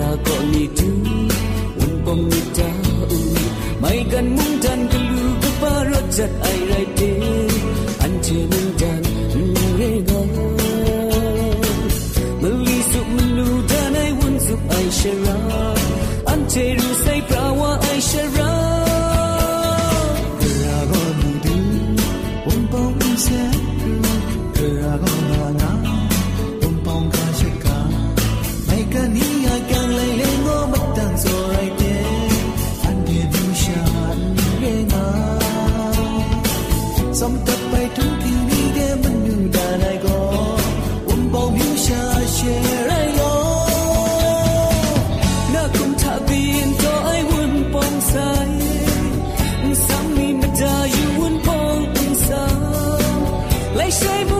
ra ko ni tu un pom ni ta u mai kan mung tan ka lu ka pa ro chat ai rai te an che mung dan re ga mali su mun lu dan ai un su ai shara า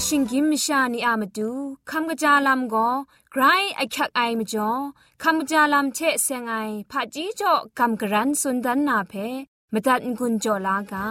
ยางากาไอชิงกิมมชานีอามาดูคำกระจาลำก็ไกรไอคักไอมจ่อคำกระจาลำเชะเซงไอผาจีจ่อคำกระรันสุนดันนาเพมตัดกุญจ่อลากา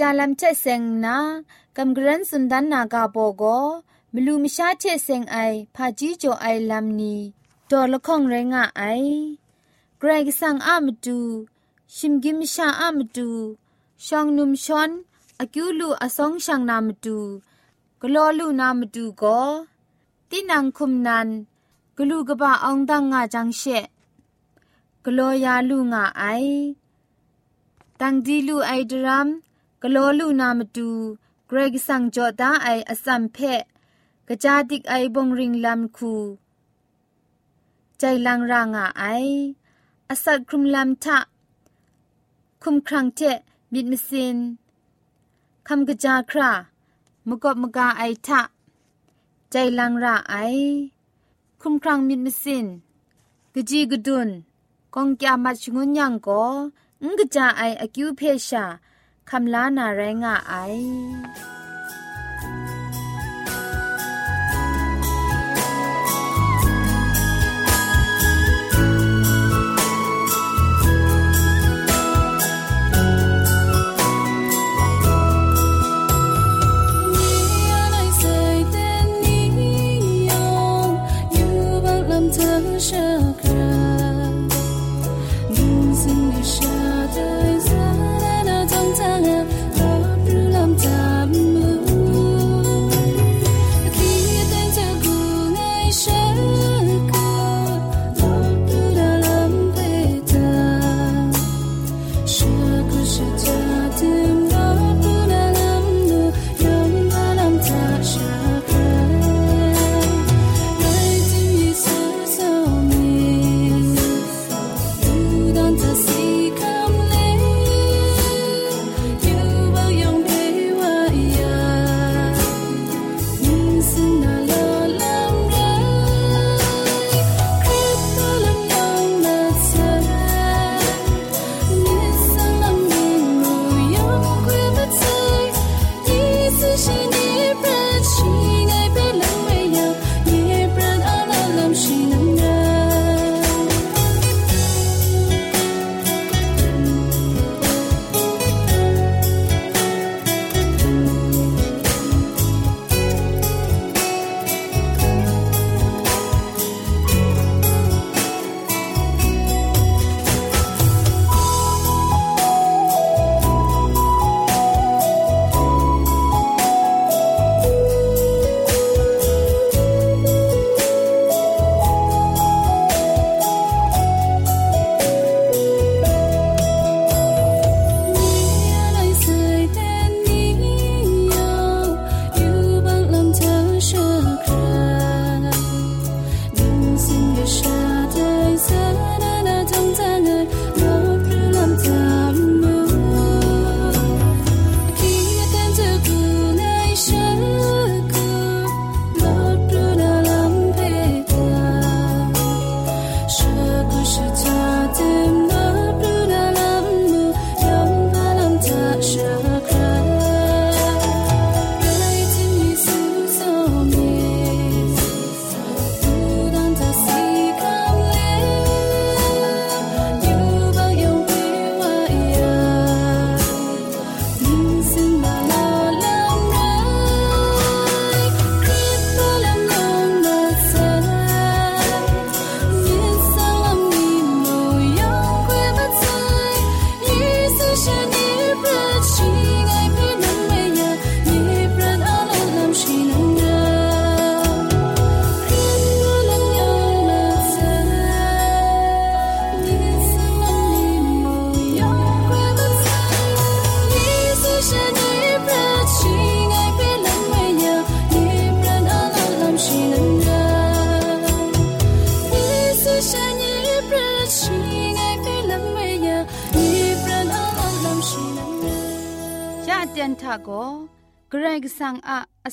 จาลำเชเซงนาคำกรันสุนดันนากาโปโกมลูมชาเชเซงไอพาจีโจไอลำนีดอละข้องไรงะไอเกรกสังอามดูชิมกิมชาอามดูชองนุมชอนอากิวลูอสองช่างนามดูกลอลูนามดูก็ตีนังคุมนันกลูกบะองดังงาจังเชกลอยาลูงาไอตังดีลูไอดรัม กโลลูนามาดูเกรกสังจอดาไออสัมเพกะจาดิกไอบงริงลำคู ใจลังรางาไออสัตครุมลำทะ คุมครังเจมิดมสินคำกะจาครามกบมกาไอทะ ใจลังราไอ คุมครังมิดมสินกะจีกดุนกองกยามัดชงุนยังก็งกะจาไออคิวเพชา คำลานาแรงอะไอ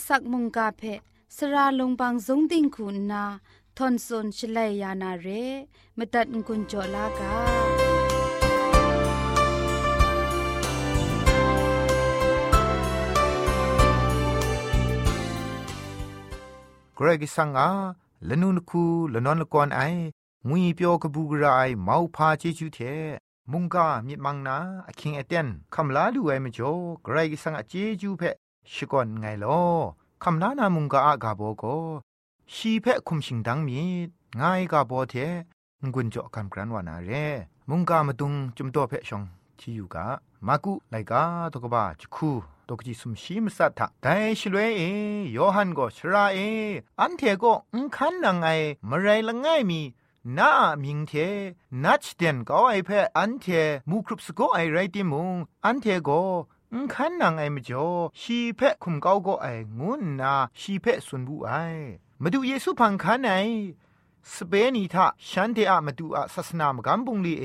สักมุงกาเพสระลงบางสงติงคุณนาทอนซนชลัยยานาเรมตัดกุญจลากาเกรกสังอาลนุนคูลนนลกอนไองุยเปียวกบูกรายมาพาเจจูเทมุงกามิมังนาอคิงเอเตนคำลาดูไอมจ่อเกรกสังอาเจจูเพ ชิกอนไงลอคำลานามุงกาอากาโบโกชีเพคุมชิงดังมีง่ายกาโบเทงุนจ่อคำกรันวานาเร มุงกามาตุงจุมโตเพชองที่อยู่กามากุไลกาตกบาจคูตกจิสุมชีมสัทธะแต่ชลเวเอยอหันก็ชราเอ อันเทก็อุคันนังไงมะไรละง่ายมีนามิงเท นัชเดนก็ไอเพออันเทมูครุปสโกไอไรติมุงอันเทก็ อุคันนังไอมจ่อชีเพคุมเกาก็ไองุนนาชีเพสุนบุไอมาดูเยซูพังคันไอสเปนีทาฉันเทอะมาดูอะศาสนามกัมบุงลีเอ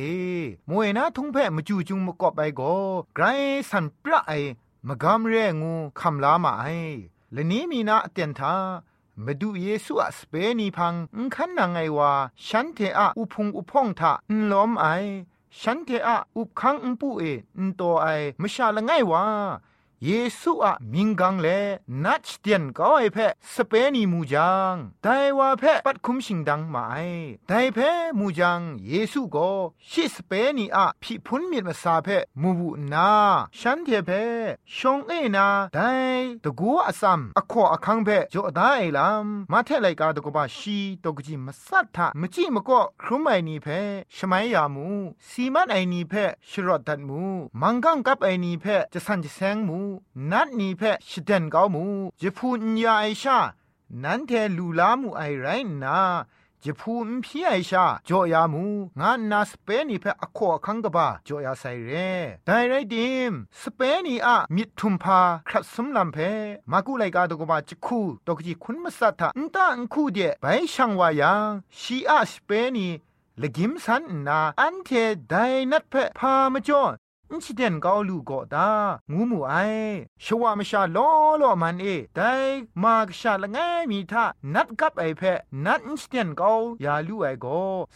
มวยนาทุงเพมาจูจุงมกอบไปก็ไกรสันปะไอมกำเรงูคำลามาไอและนี้มีนาเตียนทามาดูเยซูอะสเปนีพังอุคันนางไอวาฉันเทอะอุพงอุพองทาอุล้อมไอ ฉันเทอะอุคังอุปูเออุโตไอมชาละไงวะ เยซูอะมิงกังเลนัดเตียนก็ไอเพสเปนีมูจังไดว่าเพปัดคุมชิงดังมาไอไดเพมูจังเยซูก็ชิสเปนีอะพิพุนมีมาซาเพมูบุนาฉันเทเพชงเอนาไดตะกัวอซัมอขออคังเพจอดาไอลัมมาเทไลกาตกบาชีตกจิมาสัทธะมจิมก็ครุมไอนีเพชมัยยามูสีมันไอนีเพชรอดดัดมูมังกังกับไอนีเพจะสันจะแซงมูนัดนี้เพชเดนเกามูจะพูนยาไอชา นันเทลูลามูไอไรนาจะพูนพี่ไอชาจอยามูงานนาสเปนีเพอขอคังกบาจอยาไซเรแต่ไรดิมสเปนีอะมิดทุมพาครัดสมลำเพมากุไลกาตกบาจิคูตกจิคุณมัสัทธะอันตาอันคูเดไปช่างวายังชีอาสเปนีละกิมสันนาอันเทไดนัดเพพามาจอ อินชิเดนกาลูก็ตางูมูไอชวามชาล้อล้อมันเอไดมากชาละไงมีทานัดกับไอเพนัดอินชิเดนกายาลูไอโก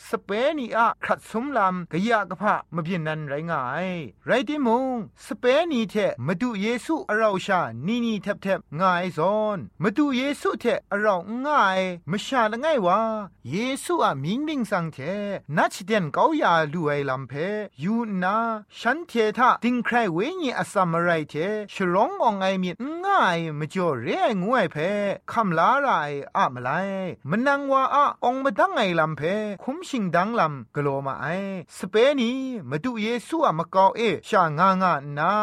สเปนีอะขัดสมลำกะยากะพะมะเพียนนันไรงายไรติมงสเปนีเทมาดูเยซูอราชานีนีแทบแทบง่ายซอนมาดูเยซูเทอราง่ายมชาละไงวะเยซูอะมิงมิงสังเทนัดเดนกายาลูไอลำเพยูนาฉันเททาติงใครเวญีอสัมไรเทฉลององไอมีง่ายมจ่อเรงวยเพคำลาไรอะมไลมันนังว่าอะองมาดังไงลำเพคุมชิงดังลำกลัวมาไอสเปนีมาดูเยซูอะมะกาเอชางางานา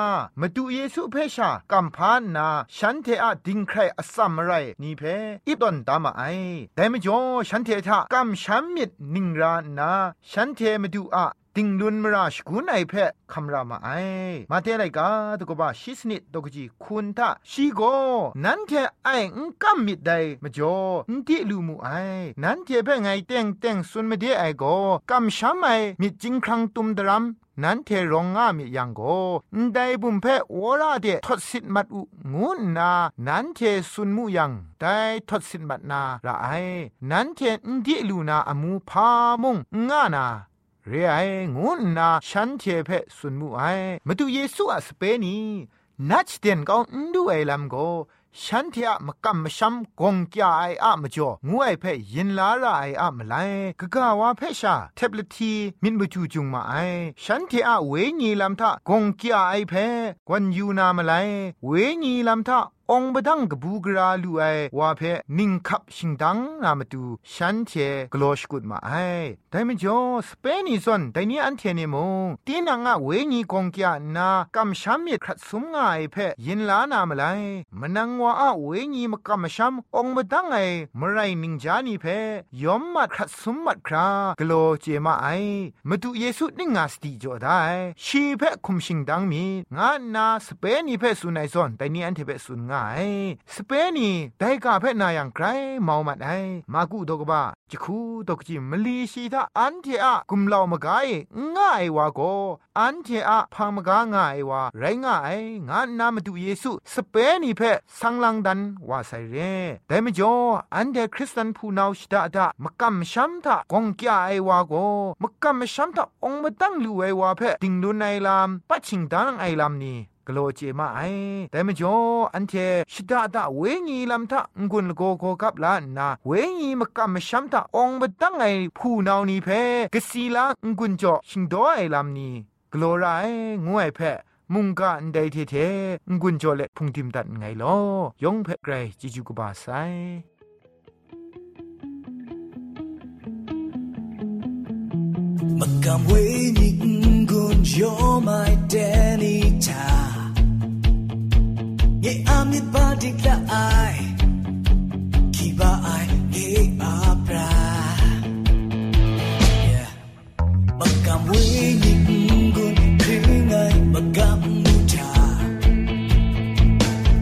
มาดูเยซูเพชากัมพานนาฉันเทอะดิงใครอสัมไรนี่เพอีตอนตามาไอแต่มจ่อฉันเททากัมชัมมิดนิงรานาฉันเทมาดูอะ ติงลุนมราชกุนไอเพคำรามาไอมาเทไรกาตกบาชิสนิดตกจีคุณทาชีโกนั้นเทไออุกัมมิดไดมจ่ออุติลูมูไอนั้นเทเพไงเต็งเต็งสุนมเดไอโกกัมชัมไอมิจิงครังตุมดรัมนั้นเทรองงามิยังโกได้บุมเพวราเดทศสิทมัดอุงูนา นั้นเทสุนมุยังได้ทศสิทมัดนาละไอนั้นเทนดิลูนาอมูพามงงานา เรไองูนาฉันเทเพสุนมุไอมาดูเยซูอะสเปนีนัดเดนก็อุนดูไอลัมโกฉันเทอะมกัมมชัมกงกยาไออะมจ่องูไอเพยินลาระไออะมไลกะกะวาเพชาเทบลทีมินบจูจุงมาไอฉันเทอะเวญีลัมทะกงกยาไอเพกวนยูนามไลเวญีลัมทะ องบดังกบูกราลูไอวาเพนิงคับชิงดังนามาดูฉันเทกลอชกุดมาไอแต่มจ่อสเปนิซอนแต่นี้อันเทเนมงตีนังอะเวญีกงกยานากำชัมเมครัดสุมงาไอเพยินลานามไลมนังวาอะเวญีมกำชัมองบดังไอมไรนิงจานีเพยอมมัดครัดสุมมัดครากลอเจมาไอมาดูเยซูนิงาสติจ่อได้ชีเพคุมชิงดังมีงานาสเปนีเพสุนัยซอนแต่นี้อันเทเพสุนงาไอสเปนี่ได้กาเพนายังไกรเมามัดไอมากุดกบะจิคูตกจิมลีชีทาอันเทอะกุมเลามกายง่ายวาโกอันเทอะพังมกาง่ายวาไรง่ายงานนามาดูเยซูสเปนี่เพสังลังดันว่าไซเรแต่มจ่ออันเดคริสตันผู้นาชิดาดามกัมชัมทากงกยาไอวาโกมกัมชัมทาองมาตั้งลูไอวาเพติงดุนไอลามปัจฉิงดานไอลามนี้ กโลเจมาไอแต่มจ่ออันเทชิดาดาเวงีลำทะงุนโกโกกับลานาเวงีมกัมชัมทาองมาตั้งไอผู้นาวนีเพกสีลางุนจ่อชิงดอไอลามนี้กลัวไรงูไอเพมุงกะอันใดเทเทงุนจ่อเล็พุงทิมตัดไงลอยองเพไกรจิจูกบาไซ Makam we ni ngun yo my danny ta Ye amit ba dikla ai Ki ba ai ye apra Yeah Makam we ni ngun kringai makam mu cha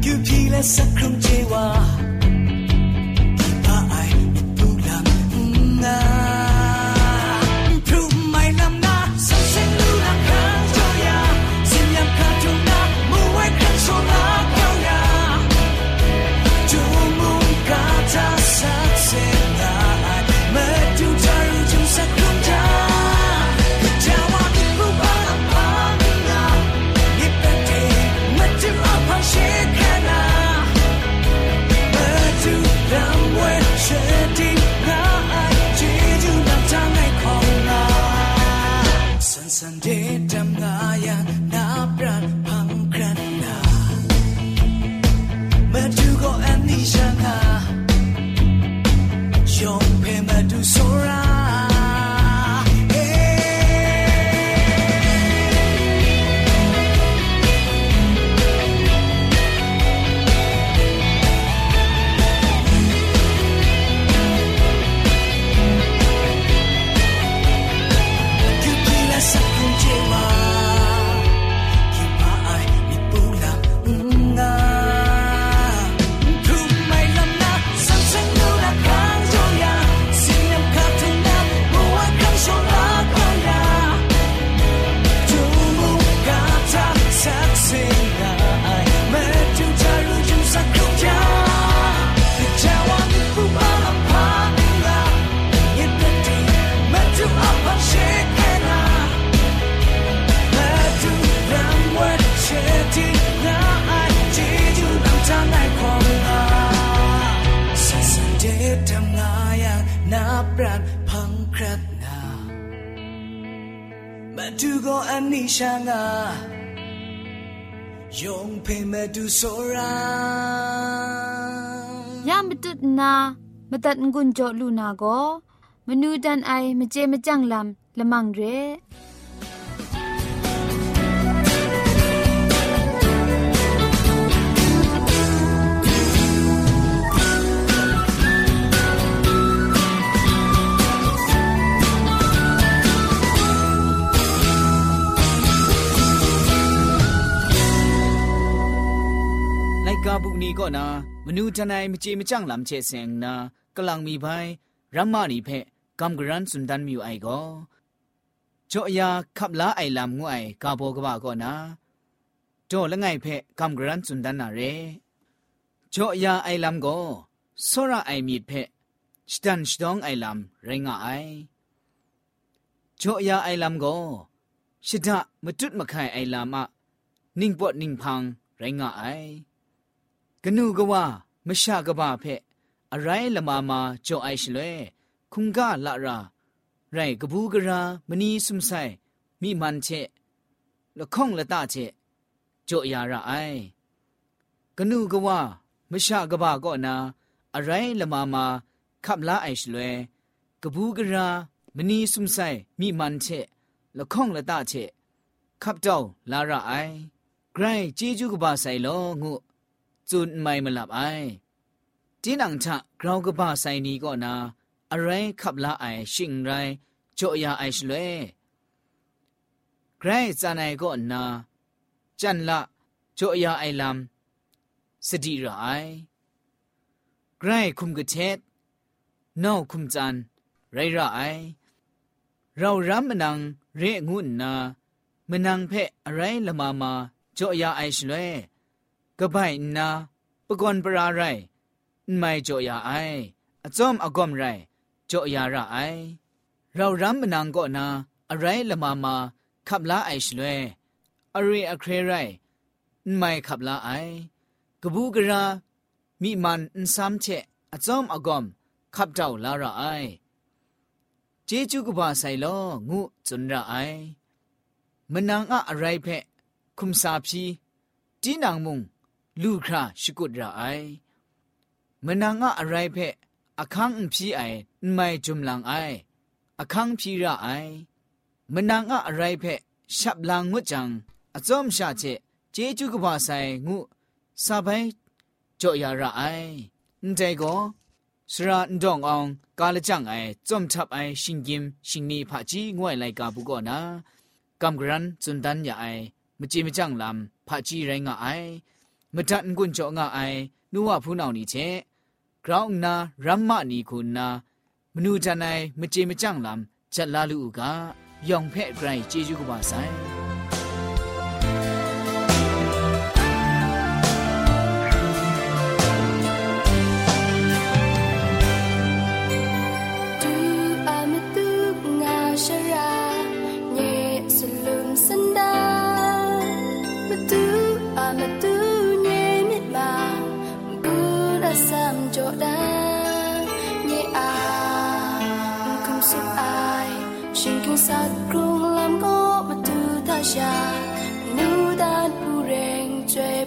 Kyu pi la sakram chewa pe me du sora ยามตุดนามตัดงุนจอลูนาโกมนูดันไอมเจมจังลำละมังเร าบุนีก็นามนูทนายมจีมจังลำเชเซงนากลังมีไพรัมมานีเพ่กำกรันสุนดันมิวไอโก็จ่อยาขับลาไอลำงวยกาโบกบาก็นาจ่อละไงเพ่กำกรันสุนดันนาเรจ่อยาไอลำก็สระไอมีเพ่สตันสตองไอลำเรงาไอโจยาไอลำก็ชิดะมจุดมะไข่ไอลำอะนิ่งปวดนิ่งพังเรงาไอ ကနုကဝမရှကပဖက်အရိုင်းလမမာကြော့အိုက်ရှလွဲခုန်ကလရာရိုင်ကဘူးကရာမနီစုံဆိုင်မိမန်ချက်လခေါင်လတချက်ကြော့ရရအိုင်ကနုကဝမရှကပကောနာအရိုင်းလမမာခပ်လာအိုက်ရှလွဲကဘူးကရာမနီစုံဆိုင်မိမန်ချက်လခေါင်လတချက်ခပ်တောင်းလာရအိုင်ဂရိုင်းជីဂျူကပါဆိုင်လောငု့ จุนไม่มาหลับไอจีนังชะกราวกบ้าไซนี้ก็นา อะไรขับลาไอชิงไรโจยาไอชลวยไกรจานายก็นา จันละโจยาไอลำสติระไอไกรคุมกะเทศนอกคุมจัน ไรระไอเรารำมนังเรงุ่นนามนังเพะอะไรละมามาจ่อยาไอชลวย กะไบนาปกอนปราไรไม่จ่อยาไออจอมอกอมไรจ่อยาระไอเรารำมนังก็นาอะไรละมามาขับลาไอชลวยอรีอเครไรไม่ขับลาไอกบูกรามีมันอินซัมเชอจอมอกอมขับเจ้าลาระไอเจจูกบาไซโลงูจุนระไอมนังอะอะไรเพะคุมสาพีจีนังมุง ลูกคราชกุดราไอมนางะอะไรเพะอคังพีไอไม่จุมลังไออคังพีราไอมนางะอะไรเพะฉับลังงุจังอจอมชาเจเจจุกบาไซงุซาไปจ่อยาราไอนั่นจก็สระดองอองกาลจังไอจอมทับไอชิงกิมชิงนีผาจีงวยไลกาบุกอนะกำกรันจุนดันยาไอมจีมจังลำผาจีไรงะไอ မတန်ကွန်ကြောငါအိုင်နူဝဖူးနောင်နီချေဂရောင်းနာရမ္မနီခုနာမနူတန်နိုင်မကြေမကြန့်လမ်ချက်လာလူကယောင်ဖဲ့ဂရိုင်းကျေးဇူးကပါဆိုင် sam chỗ đã nhẹ à không sức ai. Xin kinh sát cùng làm gỗ mà từ ta già nu đàn bu rèn chơi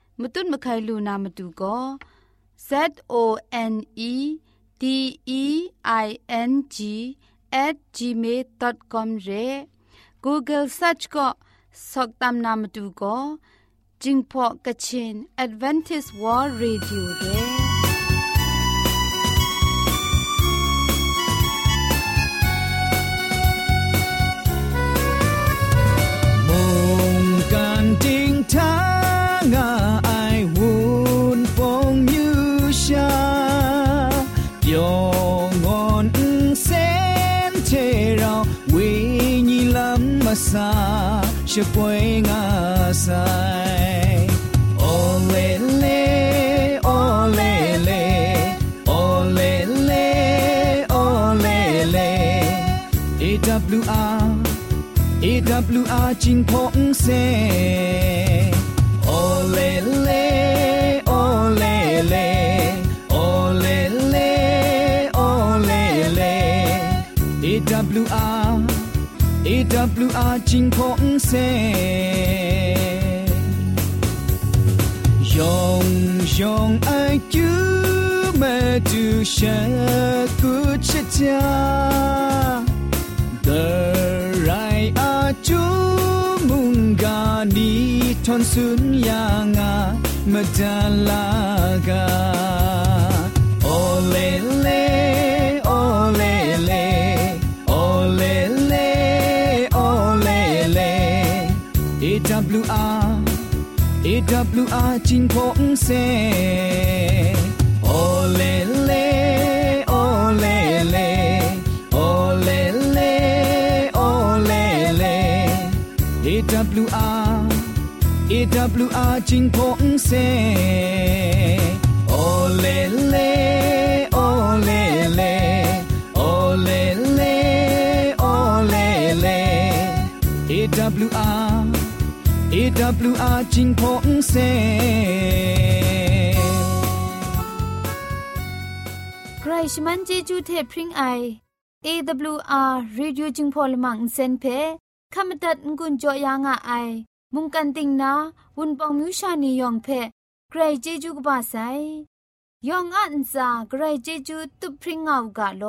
မတုမခိုင်လူနာမတူကော Z O N E D E I N G at gmail.com ရေ Google search ကစောက်တမ်နာမတူကောဂျင်းဖော့ကချင် Advantage World Radio ရဲ့ 么撒，是归阿塞。哦嘞嘞，哦嘞嘞，哦嘞嘞，哦嘞嘞。A W R A W R 金鹏飞。 งเซยองยองไอจูมาดูชะกุชะจา The right are chu munga ni thon sun ya nga madalaga ole le AWR จิงพงเซ ole le ole le ole le ole le AWR AWR จิงพงเซ ole le ole le ole le ole le AWR AWR จิงพงเซใครชมันเจจูเทพริงไอ AWR Reducing Polymer Insen phe ขมตัดงุนจอยางอ้ายมุงกันติงนาวุนปองมิวชานียองเพใครเจจูกบาไซยองอันซาใครเจจูตุพริ้งเอากาโล